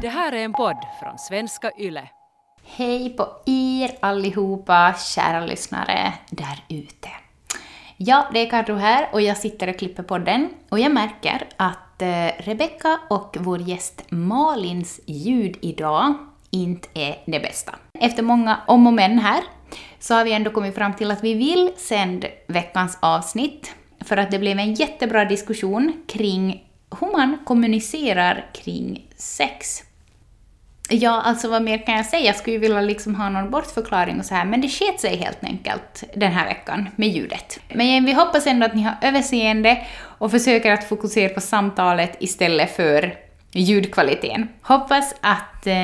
Det här är en podd från svenska YLE. Hej på er allihopa, kära lyssnare där ute. Ja, det är Karro här och jag sitter och klipper podden och jag märker att Rebecka Rebecca och vår gäst Malins ljud idag inte är det bästa. Efter många om och men här så har vi ändå kommit fram till att vi vill sända veckans avsnitt för att det blev en jättebra diskussion kring hur man kommunicerar kring sex. Ja, alltså vad mer kan jag säga? Jag skulle ju vilja liksom ha någon bortförklaring och så här, men det sket sig helt enkelt den här veckan med ljudet. Men vi hoppas ändå att ni har överseende och försöker att fokusera på samtalet istället för ljudkvaliteten. Hoppas att eh,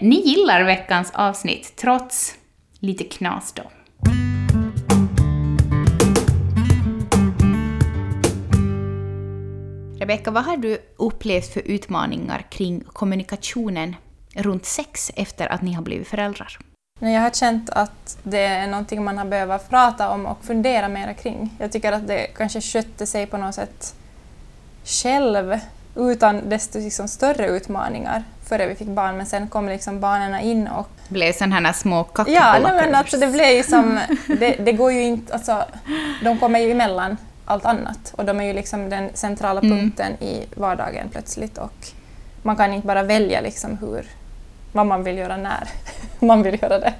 ni gillar veckans avsnitt, trots lite knas då. Rebecka, vad har du upplevt för utmaningar kring kommunikationen runt sex efter att ni har blivit föräldrar? Jag har känt att det är någonting man har behövt prata om och fundera mer kring. Jag tycker att det kanske skötte sig på något sätt själv utan desto liksom större utmaningar före vi fick barn, men sen kom liksom barnen in och... Blev sådana här små Ja, nej, men alltså det blev ju som... Det, det, går ju inte... Alltså, de kommer ju emellan allt annat och de är ju liksom den centrala mm. punkten mm. i vardagen plötsligt och man kan inte bara välja liksom hur, vad man vill göra när man vill göra det.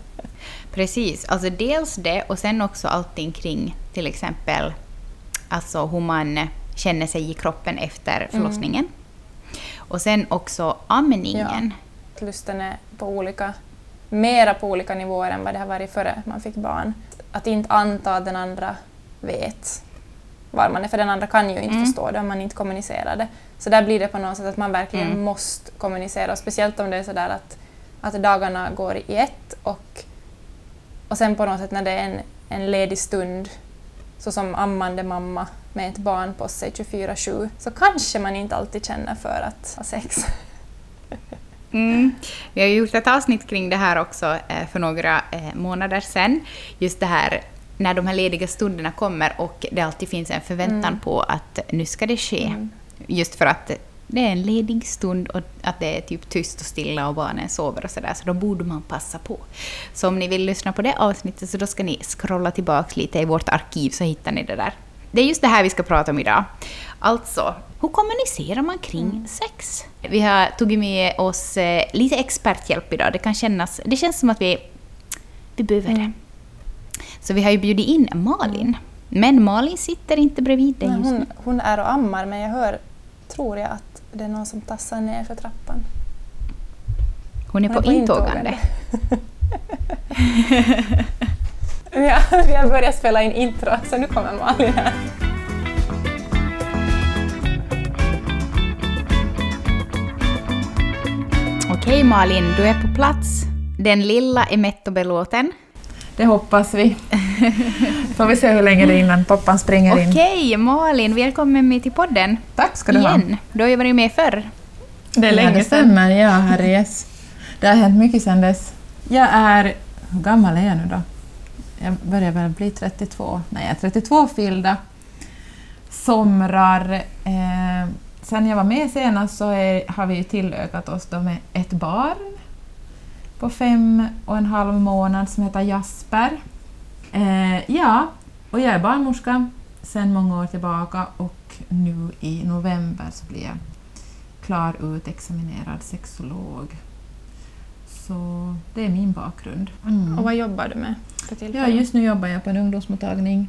Precis, alltså dels det och sen också allting kring till exempel alltså hur man känner sig i kroppen efter mm. förlossningen. Mm. Och sen också amningen. Ja. Lusten är på olika, mera på olika nivåer än vad det har varit före man fick barn. Att inte anta att den andra vet var man är, för den andra kan ju inte mm. förstå det om man inte kommunicerar det. Så där blir det på något sätt att man verkligen mm. måste kommunicera, speciellt om det är sådär att, att dagarna går i ett och, och sen på något sätt när det är en, en ledig stund, så som ammande mamma med ett barn på sig 24-7, så kanske man inte alltid känner för att ha sex. Mm. Vi har gjort ett avsnitt kring det här också eh, för några eh, månader sedan. Just det här när de här lediga stunderna kommer och det alltid finns en förväntan mm. på att nu ska det ske. Mm. Just för att det är en ledig stund och att det är typ tyst och stilla och barnen sover och sådär, så då borde man passa på. Så om ni vill lyssna på det avsnittet så då ska ni scrolla tillbaka lite i vårt arkiv så hittar ni det där. Det är just det här vi ska prata om idag. Alltså, hur kommunicerar man kring mm. sex? Vi har tagit med oss eh, lite experthjälp idag. Det kan kännas, det känns som att vi, vi behöver mm. det. Så vi har ju bjudit in Malin. Men Malin sitter inte bredvid dig just nu. Hon är och ammar, men jag hör, tror jag, att det är någon som tassar ner för trappan. Hon är, på, på intågande. ja, vi har börjat spela in intro, så nu kommer Malin här. Okej Malin, du är på plats. Den lilla är mätt och belåten. Det hoppas vi. Får vi se hur länge det är innan pappan springer in. Okej, Malin, välkommen med till podden. Tack ska du Igen. ha. Du har ju varit med förr. Det är länge det stämmer, ja herrejes. Det har hänt mycket sedan dess. Jag är... Hur gammal är jag nu då? Jag börjar väl bli 32. Nej, jag är 32 fyllda. Somrar. Eh, sen jag var med senast så är, har vi tillökat oss då med ett barn på fem och en halv månad som heter Jasper. Eh, ja, och jag är barnmorska sedan många år tillbaka och nu i november så blir jag klar utexaminerad sexolog. Så det är min bakgrund. Mm. Och vad jobbar du med för tillfället? Ja, just nu jobbar jag på en ungdomsmottagning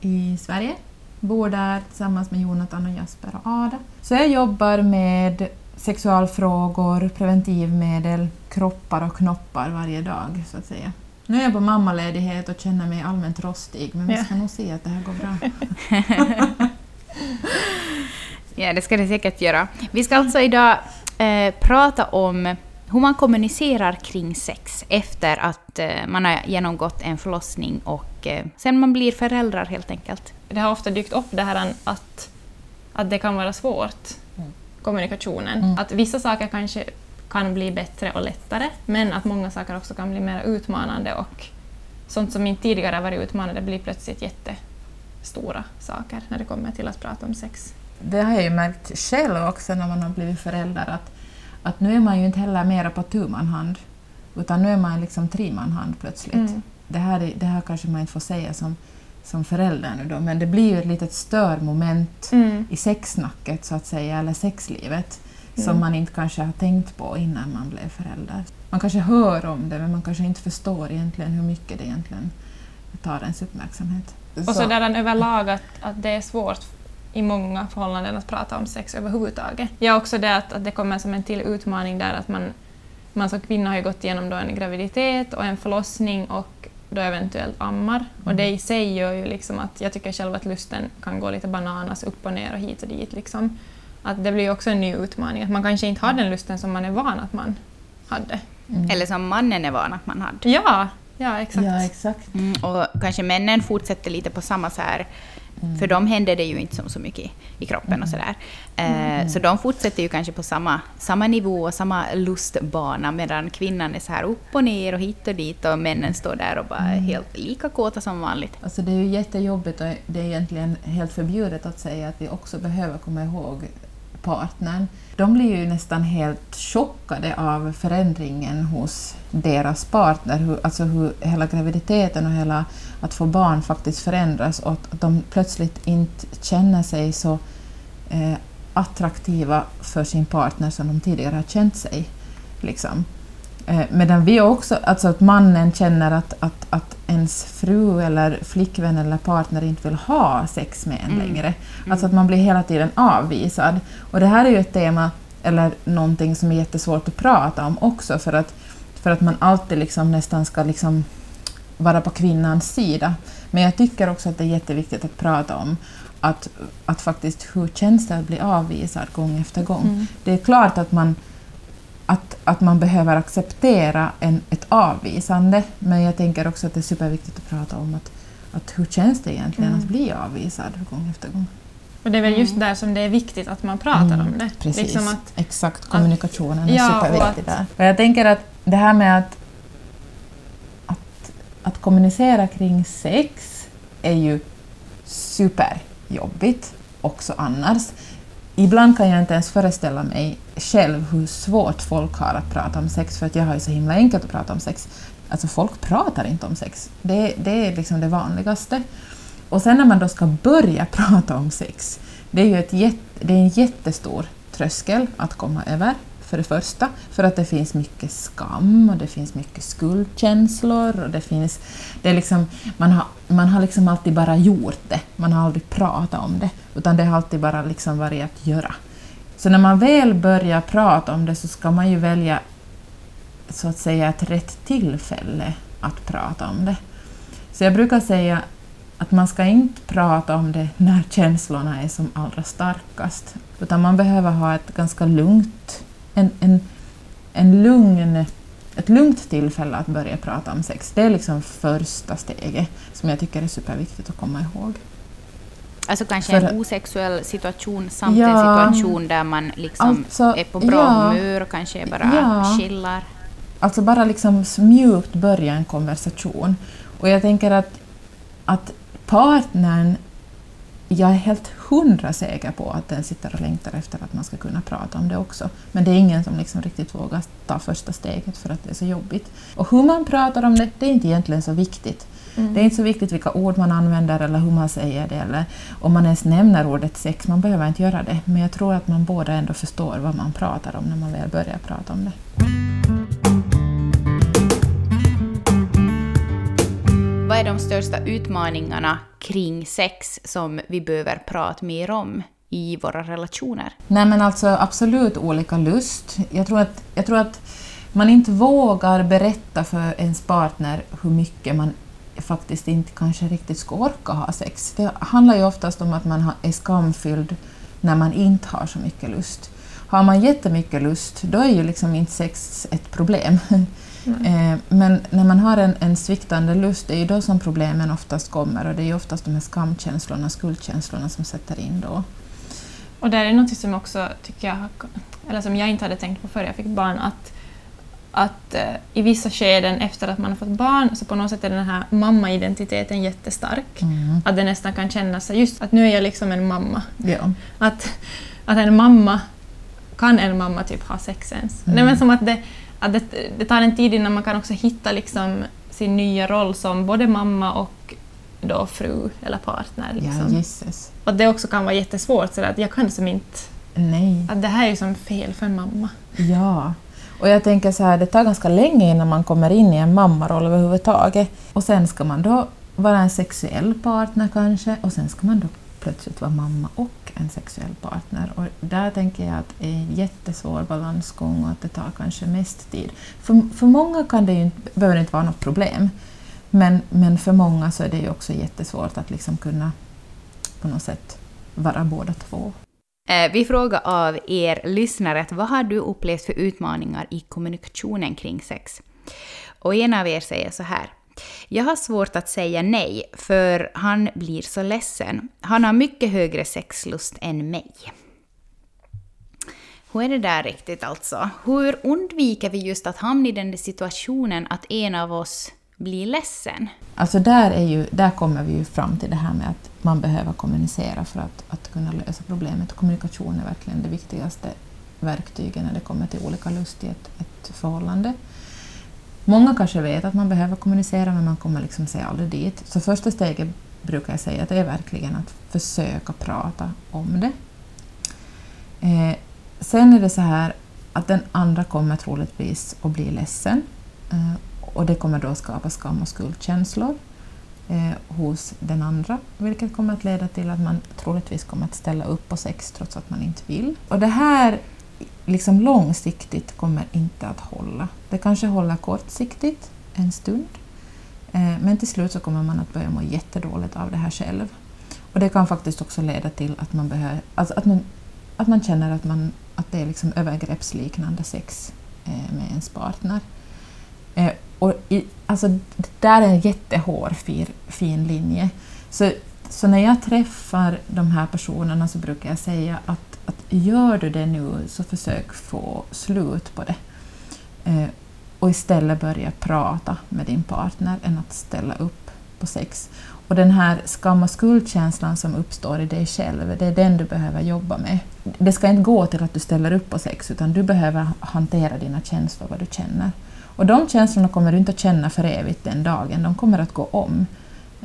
i Sverige. Bor där tillsammans med Jonathan och Jasper och Ada. Så jag jobbar med sexualfrågor, preventivmedel, kroppar och knoppar varje dag så att säga. Nu är jag på mammaledighet och känner mig allmänt rostig men vi ska nog se att det här går bra. ja, det ska det säkert göra. Vi ska alltså idag eh, prata om hur man kommunicerar kring sex efter att eh, man har genomgått en förlossning och eh, sen man blir föräldrar helt enkelt. Det har ofta dykt upp det här att, att det kan vara svårt kommunikationen. Mm. Att vissa saker kanske kan bli bättre och lättare, men att många saker också kan bli mer utmanande och sånt som inte tidigare varit utmanande blir plötsligt jättestora saker när det kommer till att prata om sex. Det har jag ju märkt själv också när man har blivit förälder att, att nu är man ju inte heller mera på tu man hand, utan nu är man liksom man hand plötsligt. Mm. Det, här, är- det här kanske man inte får säga som, som förälder nu då, men det blir ju ett litet störmoment Mm. i sexsnacket så att säga, eller sexlivet, Mm. som man inte kanske har tänkt på innan man blev förälder. Man kanske hör om det, men man kanske inte förstår egentligen hur mycket det egentligen tar ens uppmärksamhet. Och så där den överlag att, att det är svårt i många förhållanden att prata om sex överhuvudtaget. Ja, också det att, att det kommer som en till utmaning där att man, man som kvinna har ju gått igenom då en graviditet och en förlossning och då eventuellt ammar. Och det i sig gör ju liksom att jag tycker själv att lusten kan gå lite bananas upp och ner och hit och dit. Liksom. Att det blir också en ny utmaning, att man kanske inte har den lusten som man är van att man hade. Mm. Eller som mannen är van att man hade. Ja, ja exakt. Ja, exakt. Mm, och kanske männen fortsätter lite på samma så här, Mm. för dem händer det ju inte som så mycket i kroppen och sådär. Eh, Så de fortsätter ju kanske på samma, samma nivå och samma lustbana medan kvinnan är så här upp och ner och hit och dit och männen står där och bara är helt lika kåta som vanligt. Alltså det är ju jättejobbigt och det är egentligen helt förbjudet att säga att vi också behöver komma ihåg partnern. De blir ju nästan helt chockade av förändringen hos deras partner, hur, alltså hur hela graviditeten och hela att få barn faktiskt förändras och att de plötsligt inte känner sig så eh, attraktiva för sin partner som de tidigare har känt sig. Liksom. Eh, medan vi också, alltså att mannen känner att, att, att ens fru eller flickvän eller partner inte vill ha sex med en Mm. längre. Alltså att man blir hela tiden avvisad. Och det här är ju ett tema, eller någonting som är jättesvårt att prata om också för att, för att man alltid liksom nästan ska liksom vara på kvinnans sida. Men jag tycker också att det är jätteviktigt att prata om att, att faktiskt hur känns det att bli avvisad gång efter gång. Mm. Det är klart att man, att, att man behöver acceptera en, ett avvisande, men jag tänker också att det är superviktigt att prata om att, att hur känns det egentligen Mm. att bli avvisad gång efter gång. Och det är väl just där som det är viktigt att man pratar om det. Precis, Liksom att, exakt. Kommunikationen är ja, och superviktig att- där. Och jag tänker att det här med att, att, att kommunicera kring sex är ju superjobbigt också annars. Ibland kan jag inte ens föreställa mig själv hur svårt folk har att prata om sex, för att jag har ju så himla enkelt att prata om sex. Alltså folk pratar inte om sex. Det, det är liksom det vanligaste. Och sen när man då ska börja prata om sex, det är ju ett jätte, det är en jättestor tröskel att komma över, för det första. För att det finns mycket skam och det finns mycket skuldkänslor och det finns... Det är liksom, man, har, man har liksom alltid bara gjort det, man har aldrig pratat om det, utan det har alltid bara liksom varit att göra. Så när man väl börjar prata om det så ska man ju välja så att säga ett rätt tillfälle att prata om det. Så jag brukar säga att man ska inte prata om det när känslorna är som allra starkast, utan man behöver ha ett ganska lugnt, en, en, en lugn, ett lugnt tillfälle att börja prata om sex. Det är liksom första steget som jag tycker är superviktigt att komma ihåg. Alltså kanske För- en osexuell situation samt Ja. en situation där man liksom Alltså, är på bra ja. humör och kanske bara Ja. chillar. Alltså bara liksom mjukt börja en konversation. Och jag tänker att, att partnern, jag är helt hundra säker på att den sitter och längtar efter att man ska kunna prata om det också. Men det är ingen som liksom riktigt vågar ta första steget för att det är så jobbigt. Och hur man pratar om det, det är inte egentligen så viktigt. Mm. Det är inte så viktigt vilka ord man använder eller hur man säger det eller om man ens nämner ordet sex, man behöver inte göra det. Men jag tror att man båda ändå förstår vad man pratar om när man väl börjar prata om det. Vad är de största utmaningarna kring sex som vi behöver prata mer om i våra relationer? Nej men alltså absolut olika lust. Jag tror, att, jag tror att man inte vågar berätta för ens partner hur mycket man faktiskt inte kanske riktigt ska orka ha sex. Det handlar ju oftast om att man är skamfylld när man inte har så mycket lust. Har man jättemycket lust, då är ju liksom inte sex ett problem. Eh, Men när man har en, en sviktande lust, det är ju då som problemen oftast kommer och det är ju oftast de här skamkänslorna, skuldkänslorna som sätter in då. Och där är något som också tycker jag, eller som jag inte hade tänkt på före jag fick barn, att, att eh, i vissa skeden efter att man har fått barn så på något sätt är den här mammaidentiteten jättestark. Mm. Att det nästan kan kännas just att nu är jag liksom en mamma. Ja. Att, att en mamma kan en mamma typ ha sex ens? Mm. Nej, men som att det, att det, det tar en tid innan man kan också hitta liksom sin nya roll som både mamma och då fru eller partner. Ja, Liksom. gisses. Och det också kan vara jättesvårt, så att jag kan som inte... Nej. Att det här är ju som fel för en mamma. Ja. Och jag tänker så här, det tar ganska länge innan man kommer in i en mammaroll överhuvudtaget. Och sen ska man då vara en sexuell partner kanske och sen ska man då plötsligt vara mamma och en sexuell partner. Och där tänker jag att det är en jättesvår balansgång och att det tar kanske mest tid. För, för många kan det ju inte, behöver det inte vara något problem. Men, men för många så är det ju också jättesvårt att liksom kunna på något sätt vara båda två. Eh, vi frågar av er lyssnare att vad har du upplevt för utmaningar i kommunikationen kring sex? Och en av er säger så här. Jag har svårt att säga nej, för han blir så ledsen. Han har mycket högre sexlust än mig. Hur är det där riktigt alltså? Hur undviker vi just att hamna i den där situationen att en av oss blir ledsen? Alltså där, är ju, där kommer vi ju fram till det här med att man behöver kommunicera för att, att kunna lösa problemet. Kommunikation är verkligen det viktigaste verktyget när det kommer till olika lust i ett, ett förhållande. Många kanske vet att man behöver kommunicera men man kommer liksom sig aldrig dit. Så första steget brukar jag säga att det är verkligen att försöka prata om det. Eh, sen är det så här att den andra kommer troligtvis att bli ledsen eh, och det kommer då skapa skam och skuldkänslor eh, hos den andra, vilket kommer att leda till att man troligtvis kommer att ställa upp på sex trots att man inte vill. Och det här liksom långsiktigt kommer inte att hålla. Det kanske håller kortsiktigt, en stund, eh, men till slut så kommer man att börja må jättedåligt av det här själv. Och det kan faktiskt också leda till att man, behöver, alltså att man, att man känner att, man, att det är liksom övergreppsliknande sex eh, med ens partner. Eh, och i, alltså, det där är en jättehårfin fin linje. Så, så när jag träffar de här personerna så brukar jag säga att, att gör du det nu så försök få slut på det. Eh, och istället börja prata med din partner än att ställa upp på sex. Och den här skam och skuldkänslan som uppstår i dig själv, det är den du behöver jobba med. Det ska inte gå till att du ställer upp på sex, utan du behöver hantera dina känslor, vad du känner. Och de känslorna kommer du inte att känna för evigt den dagen, de kommer att gå om.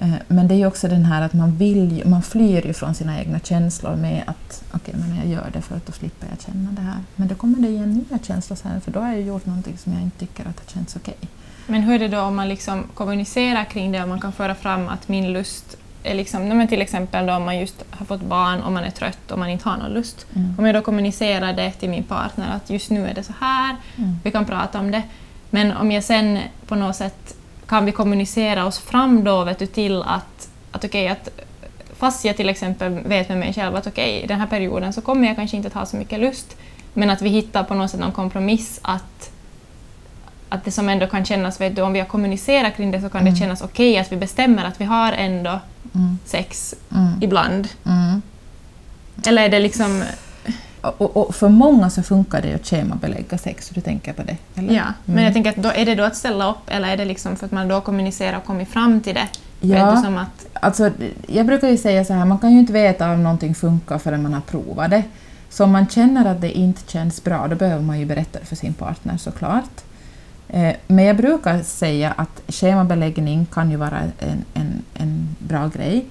Eh, Men det är ju också den här att man, vill, man flyr ju från sina egna känslor med att okej, men jag gör det för att då slipper jag känna det här. Men då kommer det igen nya känslor sen, för då har jag gjort någonting som jag inte tycker att det känns okej. Men hur är det då om man liksom kommunicerar kring det och man kan föra fram att min lust är liksom, men till exempel då om man just har fått barn och man är trött och man inte har någon lust. Mm. Om jag då kommunicerar det till min partner att just nu är det så här, Mm. vi kan prata om det. Men om jag sen på något sätt kan vi kommunicera oss fram då vet du, till att, att okej, att fast jag till exempel vet med mig själv att okej, i den här perioden så kommer jag kanske inte att ha så mycket lust, men att vi hittar på något sätt någon kompromiss att att det som ändå kan kännas, vet du, om vi har kommunicerat kring det så kan Mm. det kännas okej att vi bestämmer att vi har ändå Mm. sex Mm. ibland. Mm. Eller är det liksom... Och, och för många så funkar det att schemabelägga sex, du tänker på det? Eller? Ja, men Mm. jag tänker att då, är det då att ställa upp eller är det liksom för att man då kommunicerar och kommit fram till det? Ja. du, som att, Alltså, jag brukar ju säga så här, man kan ju inte veta om någonting funkar förrän man har provat det. Så om man känner att det inte känns bra, då behöver man ju berätta det för sin partner såklart. Eh, Men jag brukar säga att schemabeläggning kan ju vara en, en, en bra grej.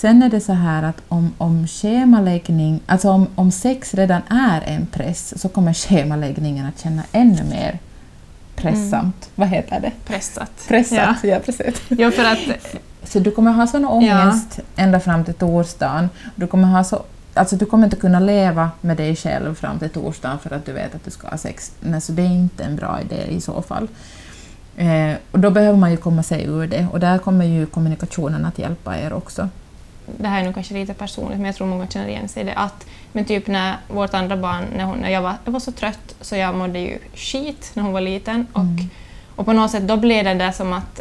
Sen är det så här att om, om schemaläggning, alltså om, om sex redan är en press så kommer schemaläggningen att känna ännu mer pressamt. Vad heter det? pressat. Pressat, ja, precis. Jo, för att... Så du kommer ha sån ångest ända fram till torsdagen. Du kommer, ha så, alltså du kommer inte kunna leva med dig själv fram till torsdagen för att du vet att du ska ha sex. Nej, så det är inte en bra idé i så fall. Eh, och då behöver man ju komma sig ur det och där kommer ju kommunikationen att hjälpa er också. Det här är nog kanske lite personligt, men jag tror många känner igen sig i det. Att, men typ när vårt andra barn, när, hon, när jag, var, jag var så trött så jag mådde ju skit när hon var liten. Och, Mm. och på något sätt då blev det där som att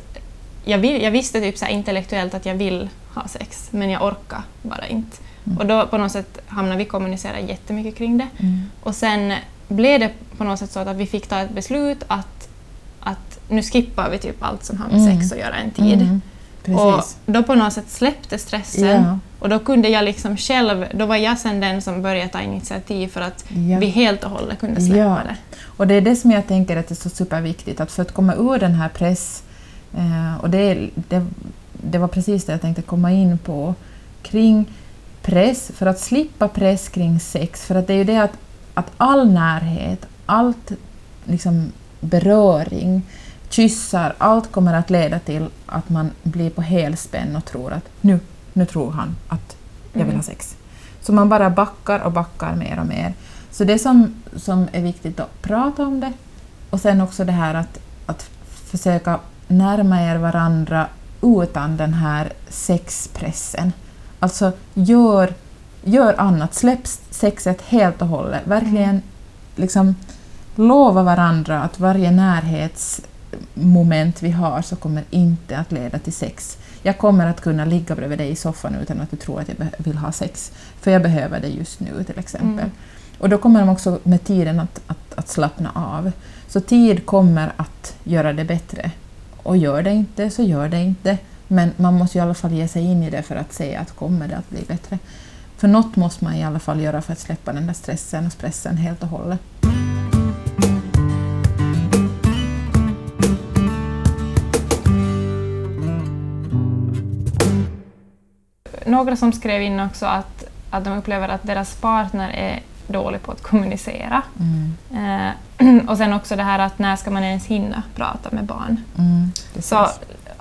jag, vill, jag visste typ så intellektuellt att jag vill ha sex, men jag orkar bara inte. Mm. Och då på något sätt hamnade vi kommunicera jättemycket kring det. Mm. Och sen blev det på något sätt så att vi fick ta ett beslut att, att nu skippar vi typ allt som har med Mm. sex att göra en tid. Mm. Och Precis. då på något sätt släppte stressen. Ja. Och då kunde jag liksom själv, då var jag sen den som började ta initiativ för att Ja. vi helt och hållet kunde släppa Ja. det. Och det är det som jag tänker att det är så superviktigt, att för att komma ur den här press... Eh, och det, det, det var precis det jag tänkte komma in på, kring press, för att slippa press kring sex, för att det är ju det att, att all närhet, allt liksom beröring, kyssar, allt kommer att leda till att man blir på helspänn och tror att nu, nu tror han att jag vill ha sex. Så man bara backar och backar mer och mer. Så det som, som är viktigt att prata om det och sen också det här att, att försöka närma er varandra utan den här sexpressen. Alltså gör, gör annat, släpp sexet helt och hållet. Verkligen liksom lova varandra att varje närhetsmoment vi har så kommer inte att leda till sex. Jag kommer att kunna ligga bredvid dig i soffan utan att du tror att jag vill ha sex, för jag behöver det just nu till exempel. Mm. Och då kommer de också med tiden att, att, att slappna av. Så tid kommer att göra det bättre. Och gör det inte, så gör det inte. Men man måste i alla fall ge sig in i det för att se att kommer det att bli bättre. För något måste man i alla fall göra för att släppa den där stressen och stressen helt och hållet. Några som skrev in också att, att de upplever att deras partner är dålig på att kommunicera. Mm. Eh, och sen också det här att när ska man ens hinna prata med barn? Mm. Så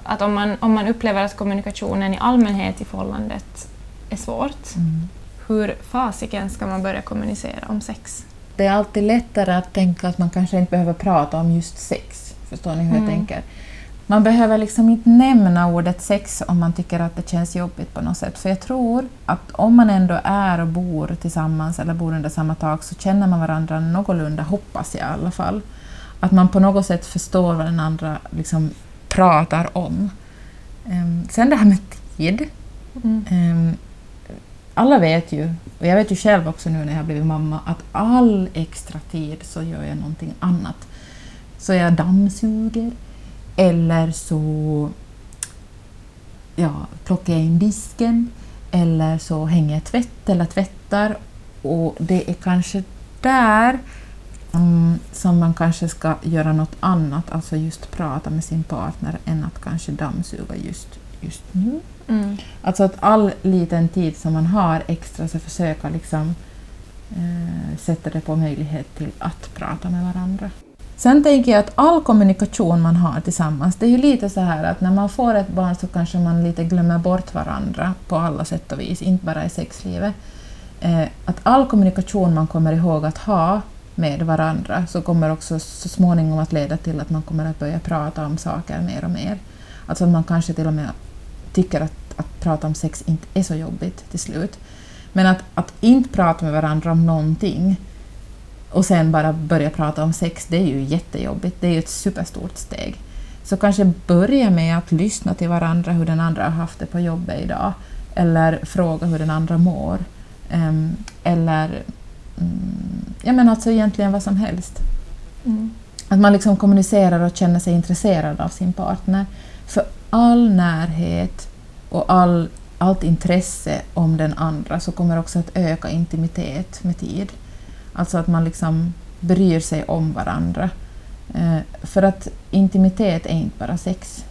att om man, om man upplever att kommunikationen i allmänhet i förhållandet är svårt, Mm. hur fasiken ska man börja kommunicera om sex? Det är alltid lättare att tänka att man kanske inte behöver prata om just sex. Förstår ni hur jag Mm. tänker? Man behöver liksom inte nämna ordet sex om man tycker att det känns jobbigt på något sätt. För jag tror att om man ändå är och bor tillsammans eller bor under samma tak så känner man varandra någorlunda, hoppas jag i alla fall. Att man på något sätt förstår vad den andra liksom pratar om. Ehm, sen det här med tid. Ehm, alla vet ju, och jag vet ju själv också nu när jag blivit mamma, att all extra tid så gör jag någonting annat. Så jag dammsuger, eller så ja, plockar jag in disken, eller så hänger jag tvätt eller tvättar. Och det är kanske där mm, som man kanske ska göra något annat, alltså just prata med sin partner, än att kanske dammsuga just, just nu. Mm. Alltså att all liten tid som man har extra så försöka liksom eh, sätta det på möjlighet till att prata med varandra. Sen tänker jag att all kommunikation man har tillsammans, det är ju lite så här att när man får ett barn så kanske man lite glömmer bort varandra på alla sätt och vis, inte bara i sexlivet. Eh, att all kommunikation man kommer ihåg att ha med varandra så kommer också så småningom att leda till att man kommer att börja prata om saker mer och mer. Alltså att man kanske till och med tycker att, att prata om sex inte är så jobbigt till slut. Men att, att inte prata med varandra om någonting och sen bara börja prata om sex, det är ju jättejobbigt. Det är ju ett superstort steg. Så kanske börja med att lyssna till varandra, hur den andra har haft det på jobbet idag. Eller fråga hur den andra mår. Ehm, eller mm, ja, men alltså egentligen vad som helst. Mm. Att man liksom kommunicerar och känner sig intresserad av sin partner. För all närhet och all, allt intresse om den andra så kommer också att öka intimitet med tid. Alltså att man liksom bryr sig om varandra. Eh, för att intimitet är inte bara sex.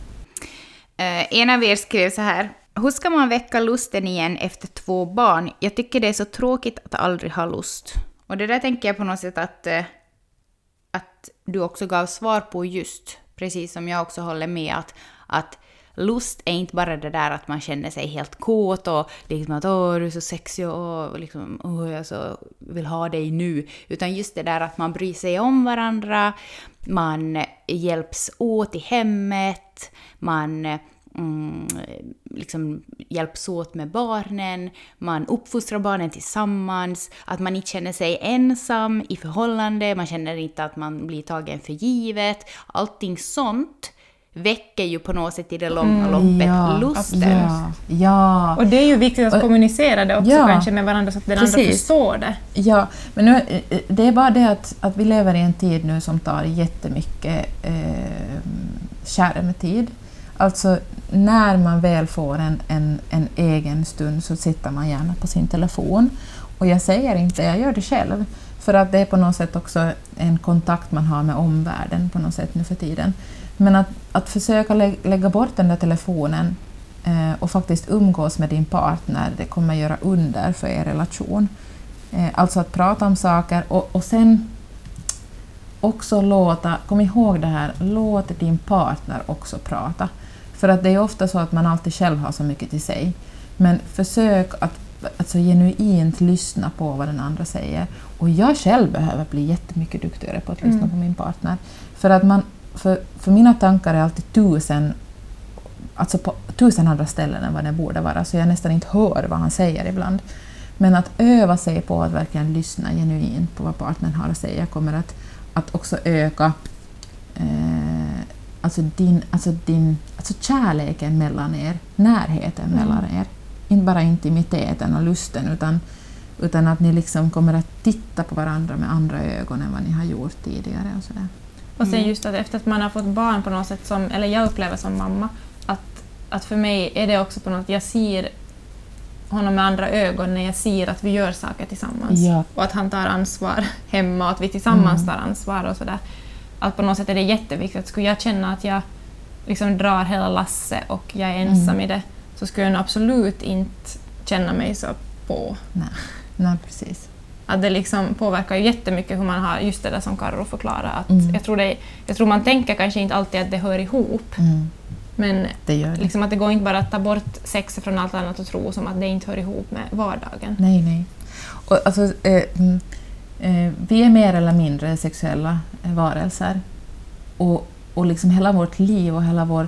Eh, en av er skrev så här. Hur ska man väcka lusten igen efter två barn? Jag tycker det är så tråkigt att aldrig ha lust. Och det där tänker jag på något sätt att, eh, att du också gav svar på just, precis som jag också håller med att, att lust är inte bara det där att man känner sig helt kåt och liksom att åh du är så sexig och liksom, åh jag så vill ha dig nu. Utan just det där att man bryr sig om varandra, man hjälps åt i hemmet, man mm, liksom hjälps åt med barnen, man uppfostrar barnen tillsammans, att man inte känner sig ensam i förhållande, man känner inte att man blir tagen för givet. Allting sånt väcker ju på något sätt i det långa loppet lusten. Ja, ja. Och det är ju viktigt att Och- kommunicera det också Ja, kanske med varandra så att den andra precis. förstår det. Ja, men nu, eh, det är bara det att, att vi lever i en tid nu som tar jättemycket eh, skärmtid. Alltså när man väl får en, en, en egen stund så sitter man gärna på sin telefon. Och jag säger inte, jag gör det själv. För att det är på något sätt också en kontakt man har med omvärlden på något sätt nu för tiden. Men att, att försöka lä lägga bort den där telefonen eh, och faktiskt umgås med din partner, det kommer göra under för er relation. Eh, alltså att prata om saker och, och sen också låta, kom ihåg det här, låt din partner också prata. För att det är ofta så att man alltid själv har så mycket till sig. Men försök att alltså, genuint lyssna på vad den andra säger. Och jag själv behöver bli jättemycket duktigare på att lyssna mm. på min partner. För att man, för, för mina tankar är alltid tusen, alltså på tusen andra ställen än vad det borde vara, så jag nästan inte hör vad han säger ibland. Men att öva sig på att verkligen lyssna genuint på vad partnern har att säga kommer att, att också öka eh, alltså din, alltså din, alltså kärleken mellan er, närheten mm. mellan er. Inte bara intimiteten och lusten utan, utan att ni liksom kommer att titta på varandra med andra ögon än vad ni har gjort tidigare. Och, sådär. Och sen mm. just att efter att man har fått barn på något sätt, som, eller jag upplever som mamma, att, att för mig är det också på något jag ser honom med andra ögon när jag ser att vi gör saker tillsammans. Ja. Och att han tar ansvar hemma och att vi tillsammans mm. tar ansvar och sådär. Att på något sätt är det jätteviktigt. Skulle jag känna att jag liksom drar hela lasset och jag är ensam mm. i det så skulle jag absolut inte känna mig så på. Nej, Nej precis. Att det liksom påverkar ju jättemycket hur man har, just det där som Karo förklarade. Att mm. jag, tror det, jag tror man tänker kanske inte alltid att det hör ihop. Mm. Men det gör det. Liksom att det går inte bara att ta bort sex från allt annat och tro som att det inte hör ihop med vardagen. Nej, nej. Och alltså, eh, mm, eh, vi är mer eller mindre sexuella varelser. Och, och liksom hela vårt liv och hela vår,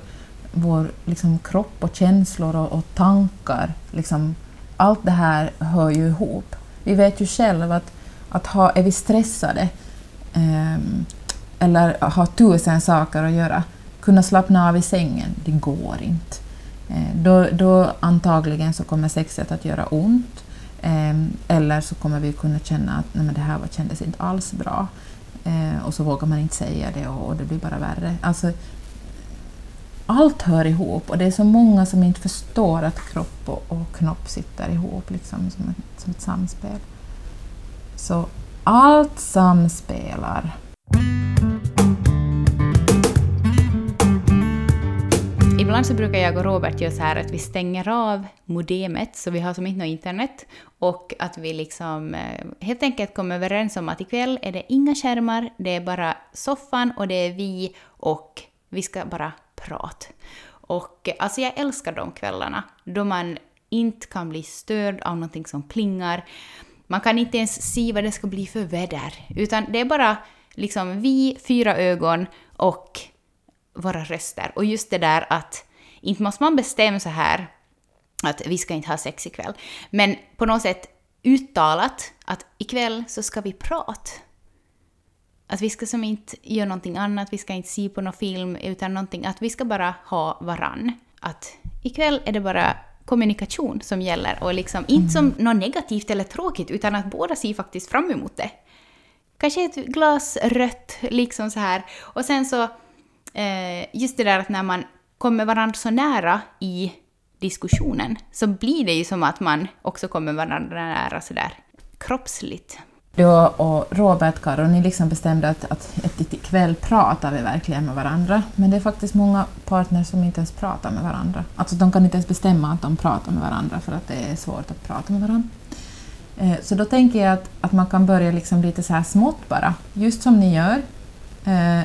vår liksom kropp och känslor och, och tankar, liksom, allt det här hör ju ihop. Vi vet ju själva att, att ha, är vi stressade eh, eller har tusen saker att göra, kunna slappna av i sängen, det går inte. Eh, då, då antagligen så kommer sexet att göra ont. Eh, eller så kommer vi kunna känna att nej, men det här kändes inte alls bra. Eh, och så vågar man inte säga det och, och det blir bara värre. Alltså, allt hör ihop och det är så många som inte förstår att kropp och, och knopp sitter ihop liksom, som, ett, som ett samspel. Så allt samspelar. Ibland så brukar jag och Robert göra så här att vi stänger av modemet, så vi har som inte något internet, och att vi liksom eh, helt enkelt kommer överens om att ikväll är det inga skärmar, det är bara soffan och det är vi och vi ska bara prat. Och eh, alltså jag älskar de kvällarna då man inte kan bli störd av någonting som plingar. Man kan inte ens se vad det ska bli för väder, utan det är bara liksom vi, fyra ögon och våra röster. Och just det där att inte måste man bestämma så här att vi ska inte ha sex ikväll, men på något sätt uttalat att ikväll så ska vi prata. Att vi ska som inte göra någonting annat, vi ska inte se på någon film, utan någonting, att vi ska bara ha varann. Att ikväll är det bara kommunikation som gäller och liksom mm. inte som något negativt eller tråkigt, utan att båda ser faktiskt fram emot det. Kanske ett glas rött, liksom så här. Och sen så eh, just det där att när man kommer varandra så nära i diskussionen så blir det ju som att man också kommer varandra nära sådär kroppsligt. Du och Robert, Karo, ni liksom bestämde att, att, att ikväll pratar vi verkligen med varandra. Men det är faktiskt många partners som inte ens pratar med varandra. Alltså de kan inte ens bestämma att de pratar med varandra för att det är svårt att prata med varandra. Eh, så då tänker jag att, att man kan börja liksom lite så här smått bara, just som ni gör. Eh,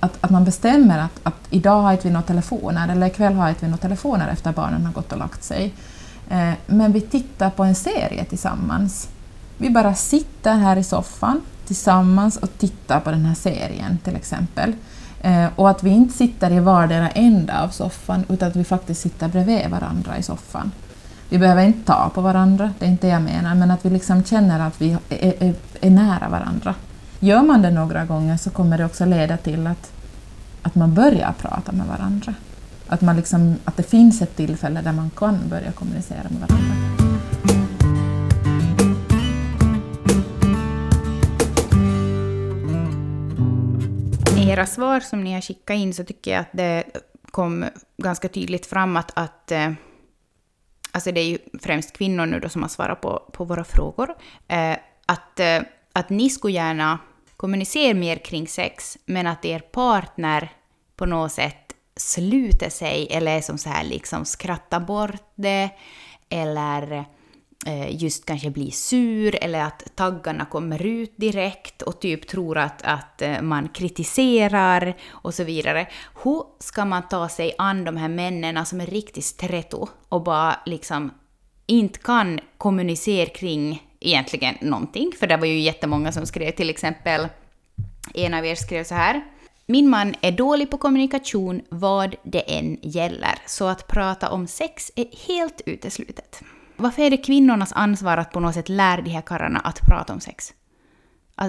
att, att man bestämmer att, att idag har inte vi några telefoner eller ikväll har inte vi några telefoner efter barnen har gått och lagt sig. Eh, men vi tittar på en serie tillsammans. Vi bara sitter här i soffan tillsammans och tittar på den här serien till exempel. Eh, och att vi inte sitter i vardera ända av soffan utan att vi faktiskt sitter bredvid varandra i soffan. Vi behöver inte ta på varandra, det är inte det jag menar, men att vi liksom känner att vi är, är, är nära varandra. Gör man det några gånger så kommer det också leda till att att man börjar prata med varandra. Att, man liksom, att det finns ett tillfälle där man kan börja kommunicera med varandra. I era svar som ni har skickat in så tycker jag att det kom ganska tydligt fram att, att eh, alltså det är ju främst kvinnor nu då som har svarat på, på våra frågor, eh, att, eh, att ni skulle gärna kommunicera mer kring sex, men att er partner på något sätt sluter sig eller som så här liksom skrattar bort det eller Eh, just kanske blir sur eller att taggarna kommer ut direkt och typ tror att, att eh, man kritiserar och så vidare. Hur ska man ta sig an de här männen som är riktigt stretto och bara liksom inte kan kommunicera kring egentligen någonting? För det var ju jättemånga som skrev till exempel, en av er skrev så här. Min man är dålig på kommunikation vad det än gäller, så att prata om sex är helt uteslutet. Varför är det kvinnornas ansvar att på något sätt lära de här karlarna att prata om sex?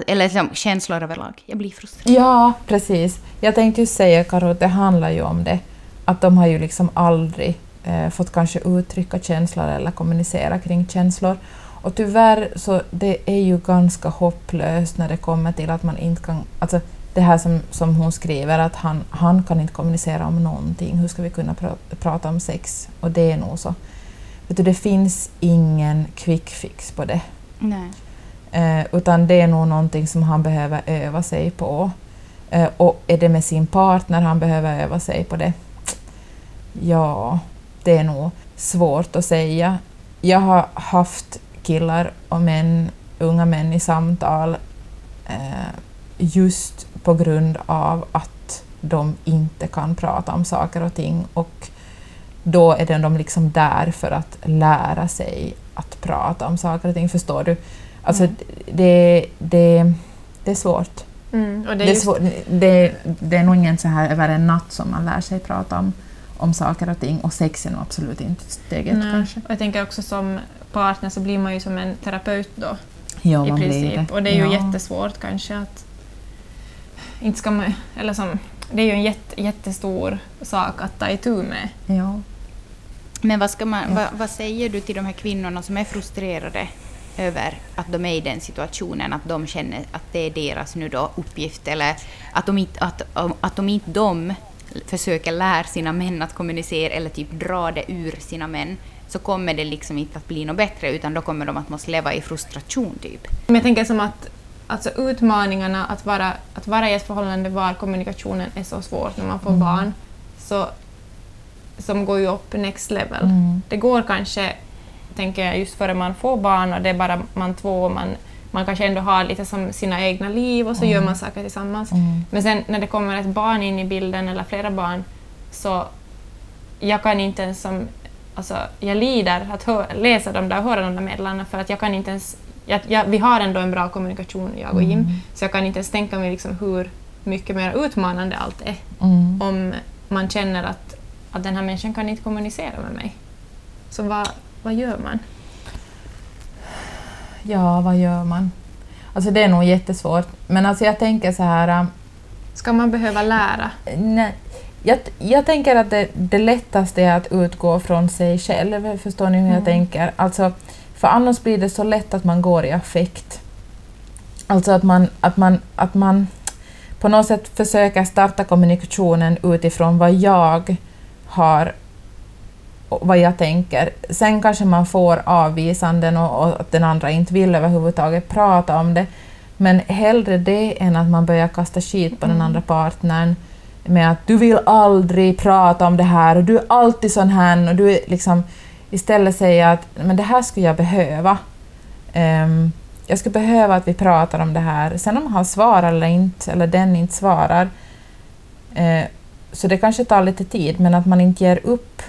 Eller liksom, känslor överlag. Jag blir frustrerad. Ja, precis. Jag tänkte ju säga, Karo, att det handlar ju om det. Att de har ju liksom aldrig eh, fått kanske uttrycka känslor eller kommunicera kring känslor. Och tyvärr så det är ju ganska hopplöst när det kommer till att man inte kan... Alltså, det här som, som hon skriver, att han, han kan inte kommunicera om någonting. Hur ska vi kunna pr prata om sex? Och det är nog så. Vet du, det finns ingen quick fix på det. Nej. Eh, utan det är nog någonting som han behöver öva sig på. Eh, och är det med sin partner han behöver öva sig på det? Ja, det är nog svårt att säga. Jag har haft killar och män, unga män i samtal eh, just på grund av att de inte kan prata om saker och ting och då är de liksom där för att lära sig att prata om saker och ting, förstår du? Alltså mm. det, det, det är svårt. Mm, och det, är det, är svårt. Det, det är nog ingen så här över en natt som man lär sig prata om, om saker och ting och sex är nog absolut inte steget nej. kanske. Och jag tänker också som partner så blir man ju som en terapeut då. Ja, i princip. Och det är ju ja. jättesvårt kanske att... Inte ska man, eller som, det är ju en jätte, jättestor sak att ta itu med. Ja. Men vad, ska man, Ja. vad, vad säger du till de här kvinnorna som är frustrerade över att de är i den situationen, att de känner att det är deras nu då uppgift, eller att de inte, att, att de, inte de försöker lära sina män att kommunicera eller typ dra det ur sina män, så kommer det liksom inte att bli något bättre, utan då kommer de att måste leva i frustration typ. Men jag tänker som att alltså utmaningarna att vara, att vara i ett förhållande var kommunikationen är så svårt när man får barn, så, som går ju upp next level. Mm. Det går kanske, tänker jag, just före man får barn och det är bara man två och man, man kanske ändå har lite som sina egna liv och så gör man saker tillsammans. Mm. Men sen när det kommer ett barn in i bilden, eller flera barn, så jag kan inte ens som... Alltså, jag lider att hö- läsa de där, höra de där meddelandena för att jag kan inte ens... Jag, jag, vi har ändå en bra kommunikation, jag och Jim, så jag kan inte ens tänka mig liksom hur mycket mer utmanande allt är Mm. om man känner att, att den här människan kan inte kommunicera med mig. Så vad, vad gör man? Ja, vad gör man? Alltså det är nog jättesvårt. Men alltså jag tänker så här... ähm, Ska man behöva lära? Nej, jag, jag tänker att det, det lättaste är att utgå från sig själv. Förstår ni hur jag tänker? Alltså, för annars blir det så lätt att man går i affekt. Alltså att man, att man, att man på något sätt försöker starta kommunikationen utifrån vad jag har vad jag tänker. Sen kanske man får avvisanden och, och att den andra inte vill överhuvudtaget prata om det. Men hellre det än att man börjar kasta skit på den andra partnern med att du vill aldrig prata om det här och du är alltid sån här och du är liksom istället säga att men det här skulle jag behöva. Ehm, jag skulle behöva att vi pratar om det här. Sen om han svarar eller inte, eller den inte svarar, eh, så det kanske tar lite tid, men att man inte ger upp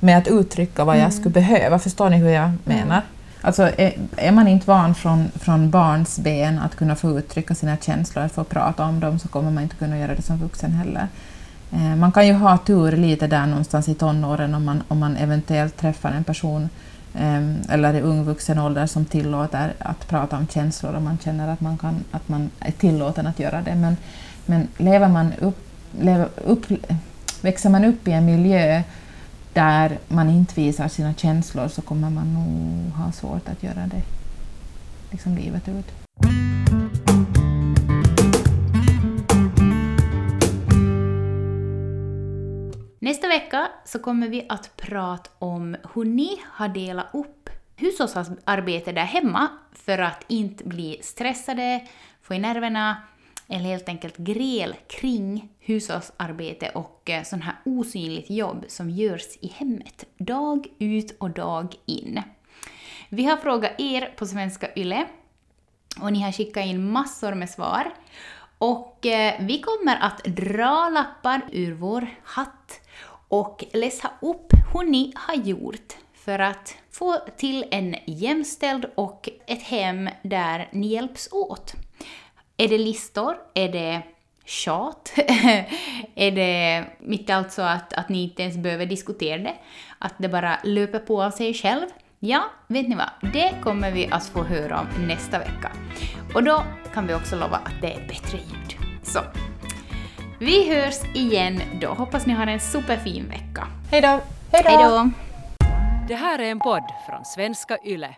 med att uttrycka vad jag skulle behöva. Förstår ni hur jag menar? Alltså, är, är man inte van från, från barns ben att kunna få uttrycka sina känslor, få prata om dem, så kommer man inte kunna göra det som vuxen heller. Eh, man kan ju ha tur lite där någonstans i tonåren om man, om man eventuellt träffar en person eh, eller i ung vuxen ålder som tillåter att prata om känslor och man känner att man, kan, att man är tillåten att göra det. Men, men lever man upp, lever upp, växer man upp i en miljö där man inte visar sina känslor så kommer man nog ha svårt att göra det liksom livet ut. Nästa vecka så kommer vi att prata om hur ni har delat upp hushållsarbete där hemma för att inte bli stressade, få i nerverna eller helt enkelt gräl kring hushållsarbete och sånt sån här osynligt jobb som görs i hemmet, dag ut och dag in. Vi har frågat er på Svenska Yle och ni har skickat in massor med svar. Och eh, vi kommer att dra lappar ur vår hatt och läsa upp hur ni har gjort för att få till en jämställd och ett hem där ni hjälps åt. Är det listor? Är det tjat? är det mitt i allt så att, att ni inte ens behöver diskutera det? Att det bara löper på av sig själv? Ja, vet ni vad? Det kommer vi att få höra om nästa vecka. Och då kan vi också lova att det är bättre ljud. Så, vi hörs igen då. Hoppas ni har en superfin vecka. Hej då! Hej då! Det här är en podd från svenska YLE.